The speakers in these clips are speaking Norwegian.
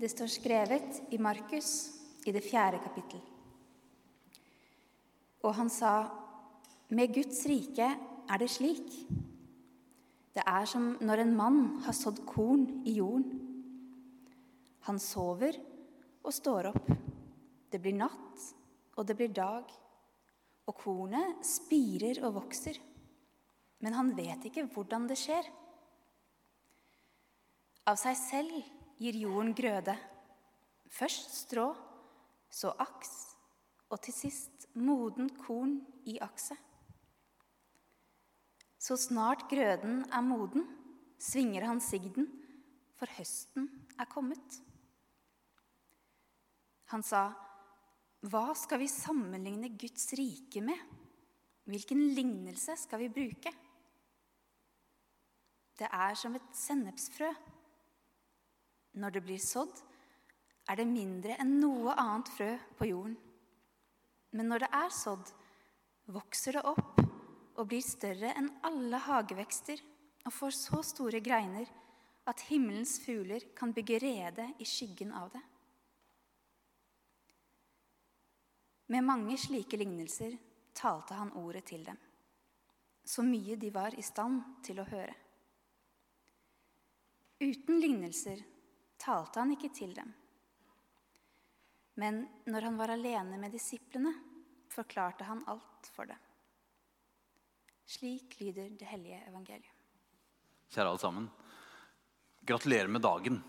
Det står skrevet i Markus i det fjerde kapittel. Og han sa, med Guds rike er det slik. Det er som når en mann har sådd korn i jorden. Han sover og står opp. Det blir natt, og det blir dag. Og kornet spirer og vokser. Men han vet ikke hvordan det skjer. Av seg selv gir jorden grøde. Først strå, så aks, og til sist moden korn i akset. Så snart grøden er moden, svinger han sigden, for høsten er kommet. Han sa, 'Hva skal vi sammenligne Guds rike med? Hvilken lignelse skal vi bruke?' Det er som et sennepsfrø. Når det blir sådd, er det mindre enn noe annet frø på jorden. Men når det er sådd, vokser det opp og blir større enn alle hagevekster og får så store greiner at himmelens fugler kan bygge rede i skyggen av det. Med mange slike lignelser talte han ordet til dem, så mye de var i stand til å høre. Uten lignelser talte han ikke til dem. Men når han var alene med disiplene, forklarte han alt for dem. Slik lyder det hellige evangeliet. Kjære alle sammen. Gratulerer med dagen.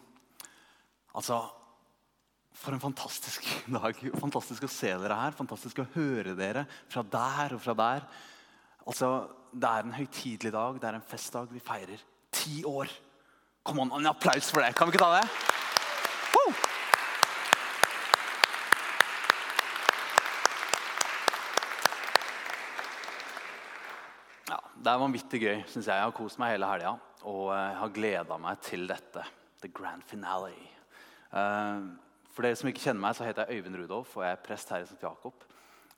Altså, For en fantastisk dag. Fantastisk å se dere her. Fantastisk å høre dere fra der og fra der. Altså, Det er en høytidelig dag, det er en festdag. Vi feirer ti år. Kom an, En applaus for det. Kan vi ikke ta det? Woo! Ja, Det er vanvittig gøy. Synes jeg. jeg har kost meg hele helga. Og jeg har gleda meg til dette. The grand finale. Eh, For dere som ikke kjenner meg, så heter jeg Øyvind Rudolf, og jeg er prest her i St. Jakob.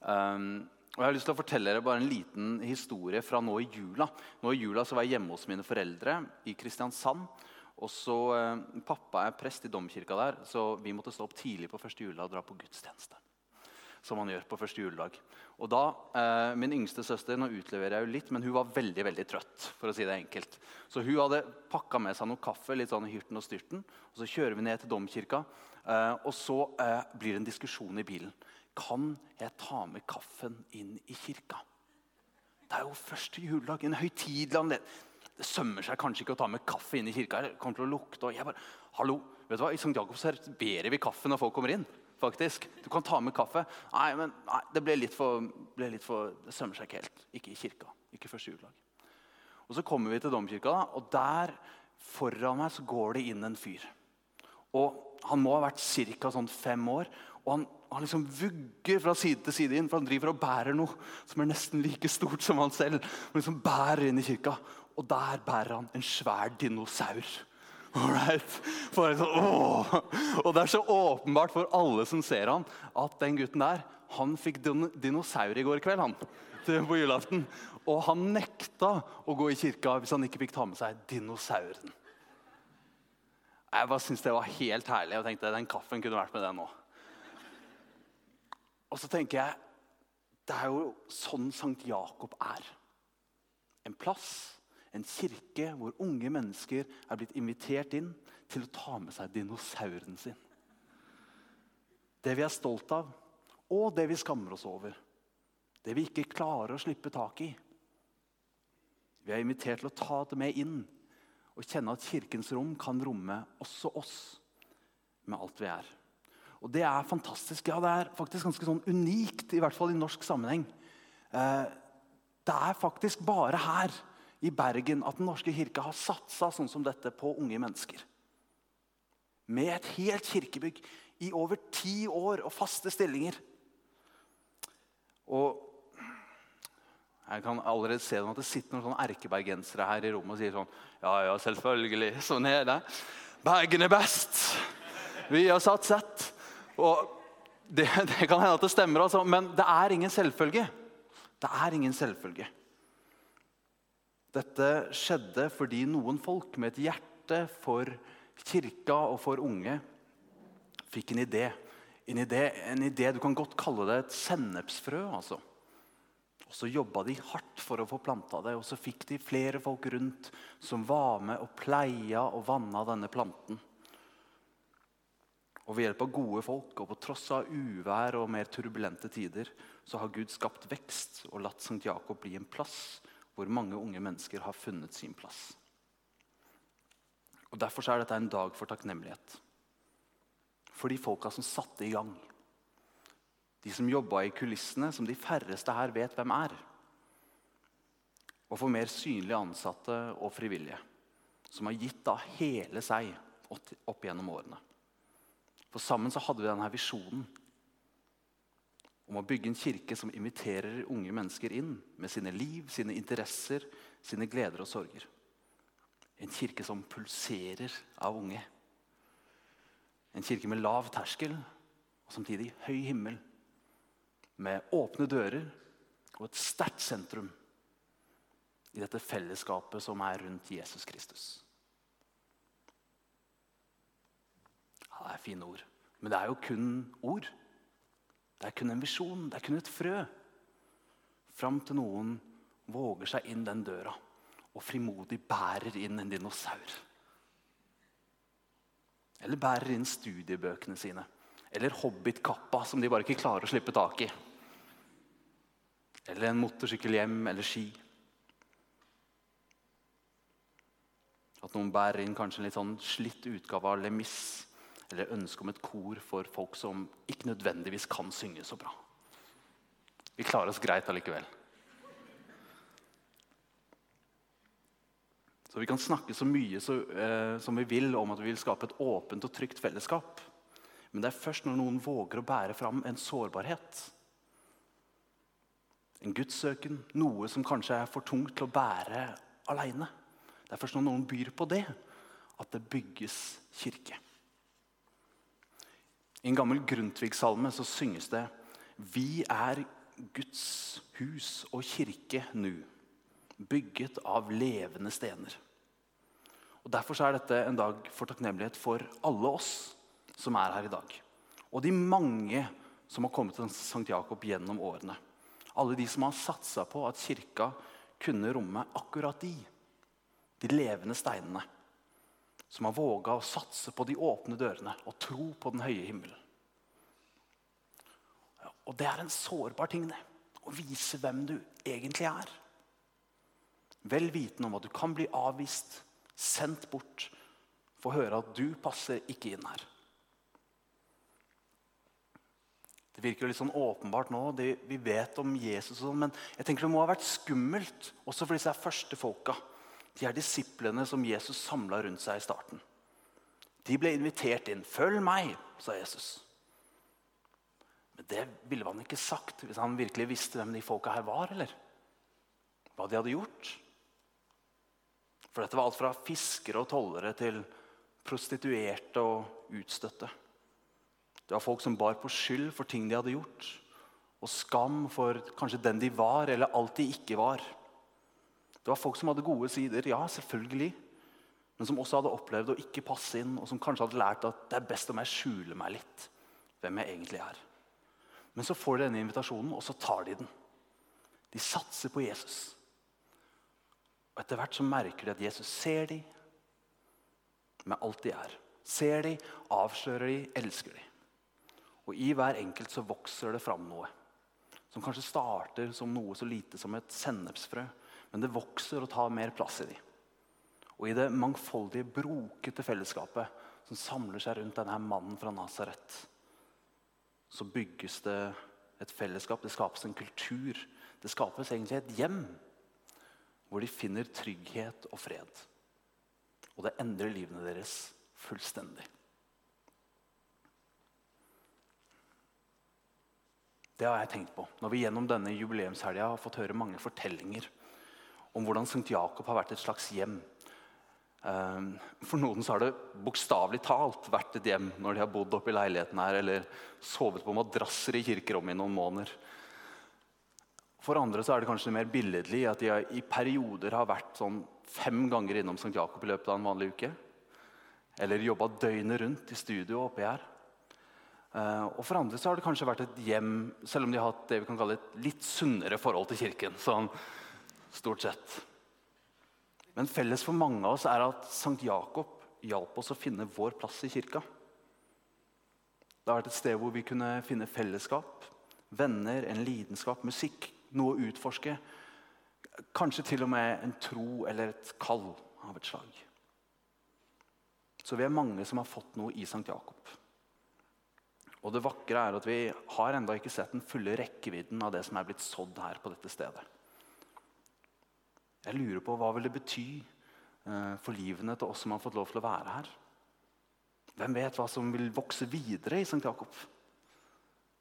Um, og jeg har lyst til å fortelle dere bare en liten historie fra nå i jula. Nå i jula så var jeg hjemme hos mine foreldre i Kristiansand. Og så, eh, Pappa er prest i domkirka der, så vi måtte stå opp tidlig på første juledag og dra på gudstjeneste. Som man gjør på første juledag. Og da, eh, Min yngste søster nå utleverer jeg jo litt, men hun var veldig veldig trøtt. for å si det enkelt. Så hun hadde pakka med seg noe kaffe litt sånn hyrten og styrten. og Så kjører vi ned til domkirka, eh, og så eh, blir det en diskusjon i bilen. Kan jeg ta med kaffen inn i kirka? Det er jo første juledag, en høytidelig anledning. Det sømmer seg kanskje ikke å ta med kaffe inn i kirka. Det kommer til å lukte. Og jeg bare, hallo, vet du hva? I St. Jakob serverer vi kaffe når folk kommer inn. faktisk. Du kan ta med kaffe. Nei, men nei, det ble litt for, ble litt for Det sømmer seg ikke helt. Ikke i kirka. Ikke første juledag. Og Så kommer vi til domkirka, da, og der foran meg så går det inn en fyr. Og Han må ha vært ca. Sånn fem år. Og han, han liksom vugger fra side til side inn, for han driver og bærer noe som er nesten like stort som han selv. Han liksom bærer inn i kirka, Og der bærer han en svær dinosaur. Alright. Og det er så åpenbart for alle som ser han, at den gutten der han fikk din dinosaur i går kveld. han, på julaften. Og han nekta å gå i kirka hvis han ikke fikk ta med seg dinosauren. Jeg bare syntes det var helt herlig og tenkte den kaffen kunne vært med den nå. Og så tenker jeg det er jo sånn Sankt Jakob er. En plass, en kirke hvor unge mennesker er blitt invitert inn til å ta med seg dinosauren sin. Det vi er stolt av, og det vi skammer oss over. Det vi ikke klarer å slippe tak i. Vi er invitert til å ta det med inn og kjenne at kirkens rom kan romme også oss med alt vi er. Og det er fantastisk. Ja, det er faktisk ganske sånn unikt, i hvert fall i norsk sammenheng. Eh, det er faktisk bare her i Bergen at Den norske kirke har satsa sånn som dette på unge mennesker. Med et helt kirkebygg i over ti år og faste stillinger. Og jeg kan allerede se at det sitter noen sånne erkebergensere her i rommet og sier sånn Ja, ja, selvfølgelig. Sånn er det. Bergen er best. Vi har satt sett. Og det, det kan hende at det stemmer, altså, men det er ingen selvfølge. Det er ingen selvfølge. Dette skjedde fordi noen folk med et hjerte for kirka og for unge fikk en idé. En idé, en idé Du kan godt kalle det et sennepsfrø. altså. Og Så jobba de hardt for å få planta det, og så fikk de flere folk rundt som var med og pleia og vanna denne planten. Og Ved hjelp av gode folk og på tross av uvær og mer turbulente tider så har Gud skapt vekst og latt St. Jakob bli en plass hvor mange unge mennesker har funnet sin plass. Og Derfor er dette en dag for takknemlighet. For de folka som satte i gang. De som jobba i kulissene, som de færreste her vet hvem er. Og for mer synlige ansatte og frivillige, som har gitt av hele seg opp gjennom årene. For sammen så hadde vi denne visjonen om å bygge en kirke som inviterer unge mennesker inn med sine liv, sine interesser, sine gleder og sorger. En kirke som pulserer av unge. En kirke med lav terskel og samtidig høy himmel. Med åpne dører og et sterkt sentrum i dette fellesskapet som er rundt Jesus Kristus. Ja, det er fine ord. Men det er jo kun ord. Det er kun en visjon. Det er kun et frø. Fram til noen våger seg inn den døra og frimodig bærer inn en dinosaur. Eller bærer inn studiebøkene sine. Eller hobbitkappa som de bare ikke klarer å slippe tak i. Eller en motorsykkel hjem eller ski. At noen bærer inn kanskje en litt sånn slitt utgave av Lemis eller ønske om et kor for folk som ikke nødvendigvis kan synge så bra. Vi klarer oss greit allikevel. Så Vi kan snakke så mye så, eh, som vi vil om at vi vil skape et åpent og trygt fellesskap. Men det er først når noen våger å bære fram en sårbarhet, en gudssøken, noe som kanskje er for tungt til å bære aleine. Det er først når noen byr på det, at det bygges kirke. I en gammel Grundtvig-salme så synges det Vi er Guds hus og kirke nu, bygget av levende stener. Og Derfor er dette en dag for takknemlighet for alle oss som er her i dag. Og de mange som har kommet til St. Jakob gjennom årene. Alle de som har satsa på at kirka kunne romme akkurat de. De levende steinene som har våga å satse på de åpne dørene og tro på den høye himmelen. Og det er en sårbar ting, det. Å vise hvem du egentlig er. Vel vitende om at du kan bli avvist, sendt bort, få høre at du passer ikke inn her. Det virker jo litt sånn åpenbart nå, det vi vet om Jesus, og sånn, men jeg tenker det må ha vært skummelt også for disse første folka. De er disiplene som Jesus samla rundt seg i starten. De ble invitert inn. 'Følg meg', sa Jesus. Men det ville han ikke sagt hvis han virkelig visste hvem de folka her var. eller hva de hadde gjort. For dette var alt fra fiskere og tollere til prostituerte og utstøtte. Det var folk som bar på skyld for ting de hadde gjort, og skam for kanskje den de var, eller alt de ikke var. Det var folk som hadde gode sider, ja, selvfølgelig. Men som også hadde opplevd å ikke passe inn, og som kanskje hadde lært at det er best om jeg skjuler meg litt. hvem jeg egentlig er. Men så får de denne invitasjonen, og så tar de den. De satser på Jesus. Og Etter hvert så merker de at Jesus ser dem med alt de er. Ser de, avslører de, elsker de. Og I hver enkelt så vokser det fram noe. Som kanskje starter som noe så lite som et sennepsfrø. Men det vokser og tar mer plass i dem. Og i det mangfoldige, brokete fellesskapet som samler seg rundt denne mannen fra Nasaret, så bygges det et fellesskap, det skapes en kultur. Det skapes egentlig et hjem hvor de finner trygghet og fred. Og det endrer livene deres fullstendig. Det har jeg tenkt på når vi gjennom denne jubileumshelga har fått høre mange fortellinger om hvordan St. Jakob har vært et slags hjem Ehm, for noen har det bokstavelig talt vært et hjem når de har bodd oppe i leiligheten her eller sovet på madrasser i kirkerommet i noen måneder. For andre er det kanskje mer billedlig at de i perioder har vært sånn fem ganger innom St. Jakob i løpet av en vanlig uke. Eller jobba døgnet rundt i studio oppi her. Eh, og for andre har det kanskje vært et hjem, selv om de har hatt det vi kan kalle et litt sunnere forhold til kirken. sånn stort sett. Men felles for mange av oss er at Sankt Jakob hjalp oss å finne vår plass i kirka. Det har vært et sted hvor vi kunne finne fellesskap, venner, en lidenskap, musikk, noe å utforske. Kanskje til og med en tro eller et kall av et slag. Så vi er mange som har fått noe i Sankt Jakob. Og det vakre er at vi har enda ikke sett den fulle rekkevidden av det som er blitt sådd her på dette stedet. Jeg lurer på hva vil det bety eh, for livene til oss som har fått lov til å være her? Hvem vet hva som vil vokse videre i St. Jakob?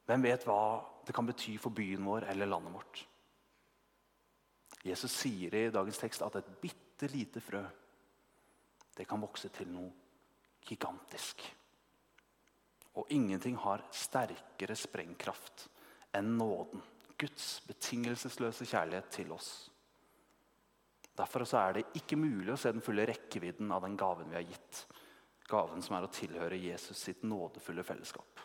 Hvem vet hva det kan bety for byen vår eller landet vårt? Jesus sier i dagens tekst at et bitte lite frø det kan vokse til noe gigantisk. Og ingenting har sterkere sprengkraft enn nåden. Guds betingelsesløse kjærlighet til oss. Derfor er det ikke mulig å se den fulle rekkevidden av den gaven vi har gitt. Gaven som er å tilhøre Jesus sitt nådefulle fellesskap.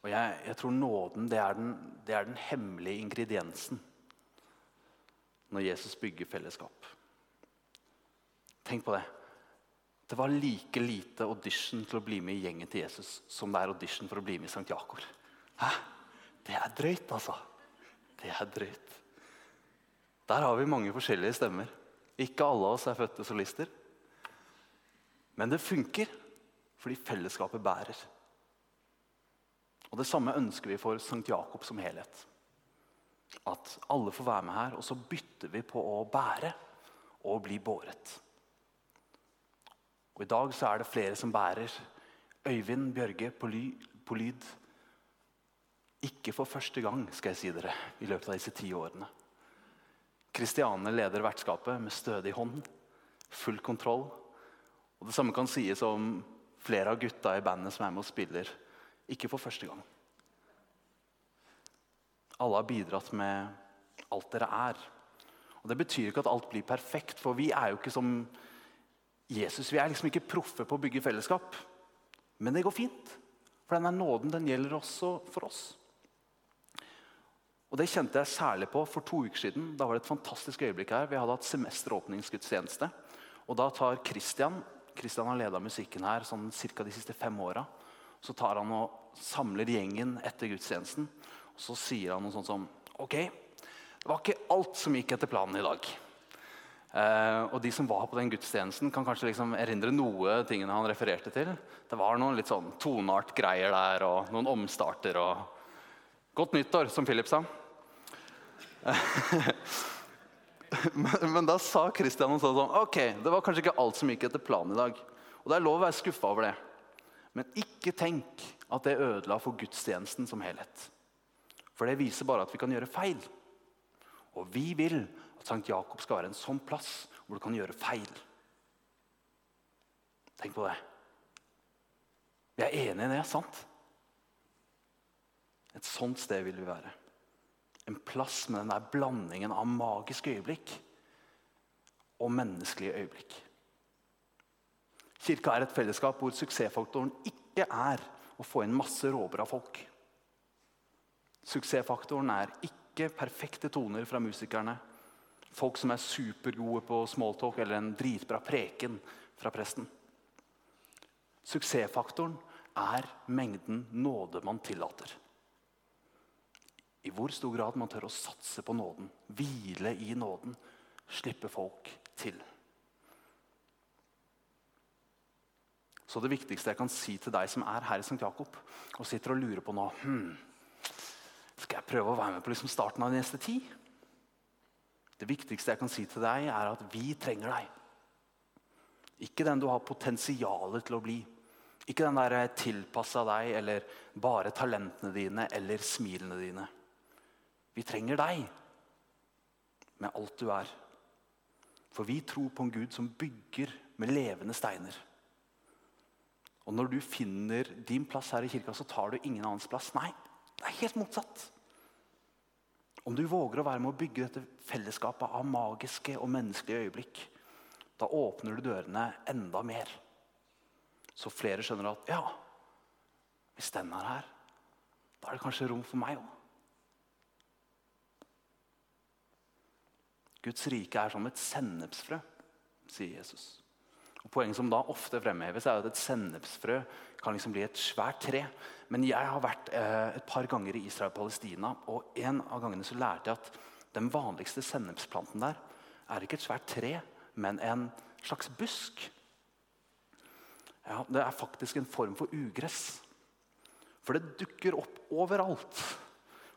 Og jeg, jeg tror nåden det er, den, det er den hemmelige ingrediensen når Jesus bygger fellesskap. Tenk på det. Det var like lite audition til å bli med i gjengen til Jesus som det er audition for å bli med i St. Jakob. Hæ? Det er drøyt, altså. Det er drøyt. Der har vi mange forskjellige stemmer. Ikke alle av oss er fødte solister. Men det funker fordi fellesskapet bærer. Og Det samme ønsker vi for St. Jakob som helhet. At alle får være med her, og så bytter vi på å bære og bli båret. Og I dag så er det flere som bærer. Øyvind Bjørge på, ly, på lyd. Ikke for første gang skal jeg si dere, i løpet av disse ti årene. Kristiane leder vertskapet med stødig hånd, full kontroll. Og Det samme kan sies om flere av gutta i bandet som er med og spiller. Ikke for første gang. Alle har bidratt med alt dere er. Og Det betyr ikke at alt blir perfekt, for vi er jo ikke som Jesus. Vi er liksom ikke proffe på å bygge fellesskap. Men det går fint. For denne nåden den gjelder også for oss. Og Det kjente jeg særlig på for to uker siden. Da var det et fantastisk øyeblikk her. Vi hadde hatt semesteråpningsgudstjeneste. Og da tar Christian Christian har leda musikken her sånn cirka de siste fem åra. Så tar han og samler gjengen etter gudstjenesten. Og så sier han noe sånt som Ok, det var ikke alt som gikk etter planen i dag. Eh, og De som var på den gudstjenesten, kan kanskje liksom erindre noe tingene han refererte til. Det var noen litt sånn toneart-greier der, og noen omstarter. og Godt nyttår, som Philip sa. men, men, da sa Kristian sånn Ok, det var kanskje ikke alt som gikk etter planen i dag. Og det er lov å være skuffa over det. Men ikke tenk at det ødela for gudstjenesten som helhet. For det viser bare at vi kan gjøre feil. Og vi vil at Sankt Jakob skal være en sånn plass hvor du kan gjøre feil. Tenk på det. Vi er enige i det, sant? Et sånt sted vil vi være. En plass med den der blandingen av magiske øyeblikk og menneskelige øyeblikk. Kirka er et fellesskap hvor suksessfaktoren ikke er å få inn masse råbra folk. Suksessfaktoren er ikke perfekte toner fra musikerne Folk som er supergode på smalltalk eller en dritbra preken fra presten. Suksessfaktoren er mengden nåde man tillater. I hvor stor grad man tør å satse på nåden, hvile i nåden, slippe folk til. Så det viktigste jeg kan si til deg som er her i St. Jakob og sitter og lurer på nå hmm, Skal jeg prøve å være med på liksom starten av de neste tid? Det viktigste jeg kan si til deg, er at vi trenger deg. Ikke den du har potensialet til å bli. Ikke den der tilpassa deg eller bare talentene dine eller smilene dine. Vi trenger deg med alt du er. For vi tror på en Gud som bygger med levende steiner. Og når du finner din plass her i kirka, så tar du ingen annens plass. Nei, det er helt motsatt. Om du våger å være med å bygge dette fellesskapet av magiske og menneskelige øyeblikk, da åpner du dørene enda mer. Så flere skjønner at ja, Hvis den er her, da er det kanskje rom for meg òg. Guds rike er som et sennepsfrø, sier Jesus. Og Poenget som da ofte fremheves, er at et sennepsfrø kan liksom bli et svært tre. Men jeg har vært eh, et par ganger i Israel og Palestina, og en av gangene så lærte jeg at den vanligste sennepsplanten der er ikke et svært tre, men en slags busk. Ja, Det er faktisk en form for ugress. For det dukker opp overalt.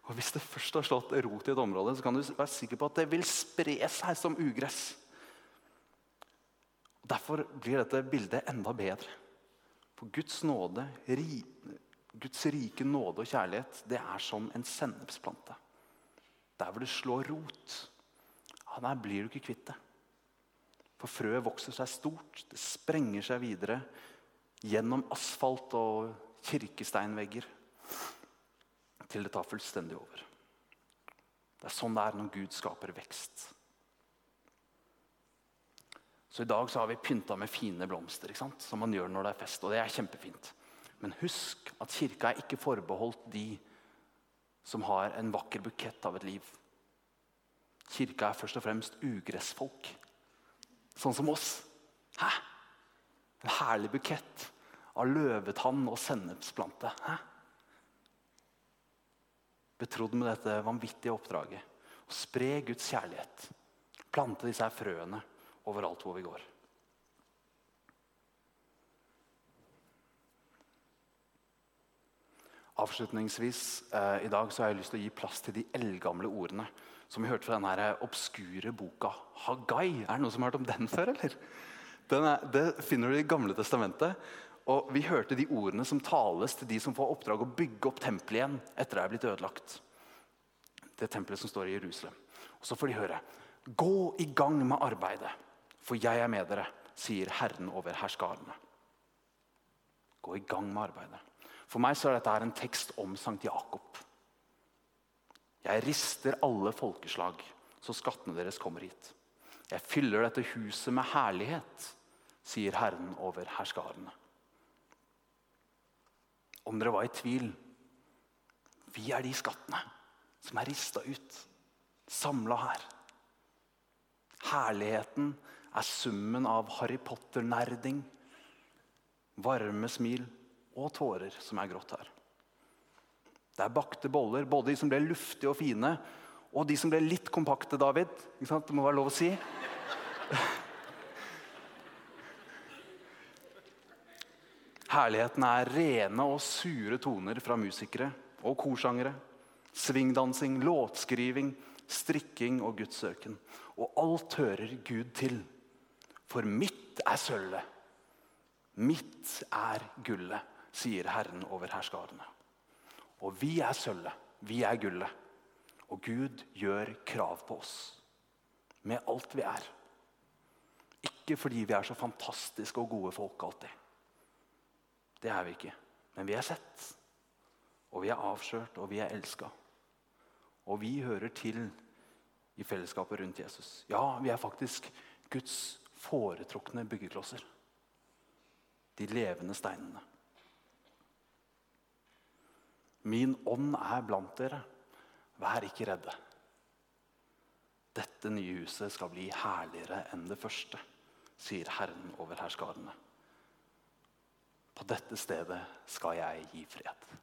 Og Hvis det først har slått rot i et område, så kan du være sikker på at det vil spre seg som ugress. Derfor blir dette bildet enda bedre. For Guds nåde, Guds rike nåde og kjærlighet, det er som en sennepsplante. Der hvor det slår rot, ja, der blir du ikke kvitt det. For frøet vokser seg stort, det sprenger seg videre gjennom asfalt og kirkesteinvegger til det tar fullstendig over. Det er sånn det er når Gud skaper vekst. Så I dag så har vi pynta med fine blomster, som man gjør når det er fest. og det er kjempefint. Men husk at kirka er ikke forbeholdt de som har en vakker bukett av et liv. Kirka er først og fremst ugressfolk. Sånn som oss. Hæ? En herlig bukett av løvetann og sennepsplante. Hæ? Betrodd med dette vanvittige oppdraget. Å spre Guds kjærlighet. Plante disse her frøene overalt hvor vi går. Avslutningsvis eh, i dag så har jeg lyst til å gi plass til de eldgamle ordene som vi hørte fra denne obskure boka Hagai. Er det noen som har hørt om den før? eller? Er, det finner du i Gamle testamentet. Og Vi hørte de ordene som tales til de som får oppdrag å bygge opp tempelet igjen etter det er blitt ødelagt. Det tempelet som står i Jerusalem. Og Så får de høre Gå i gang med arbeidet, for jeg er med dere, sier Herren over herskarene. Gå i gang med arbeidet. For meg så er dette en tekst om Sankt Jakob. Jeg rister alle folkeslag, så skattene deres kommer hit. Jeg fyller dette huset med herlighet, sier Herren over herskarene. Om dere var i tvil vi er de skattene som er rista ut, samla her. Herligheten er summen av Harry Potter-nerding, varme smil og tårer som er grått her. Det er bakte boller, både de som ble luftige og fine, og de som ble litt kompakte, David. Det må være lov å si. Herligheten er rene og sure toner fra musikere og korsangere. Svingdansing, låtskriving, strikking og gudssøken. Og alt hører Gud til. For mitt er sølvet, mitt er gullet, sier Herren over herskarene. Og vi er sølvet, vi er gullet. Og Gud gjør krav på oss med alt vi er. Ikke fordi vi er så fantastiske og gode folk alltid. Det er vi ikke. Men vi er sett, og vi er avslørt, og vi er elska. Og vi hører til i fellesskapet rundt Jesus. Ja, vi er faktisk Guds foretrukne byggeklosser. De levende steinene. Min ånd er blant dere. Vær ikke redde. Dette nye huset skal bli herligere enn det første, sier Herren over herskarene. På dette stedet skal jeg gi fred.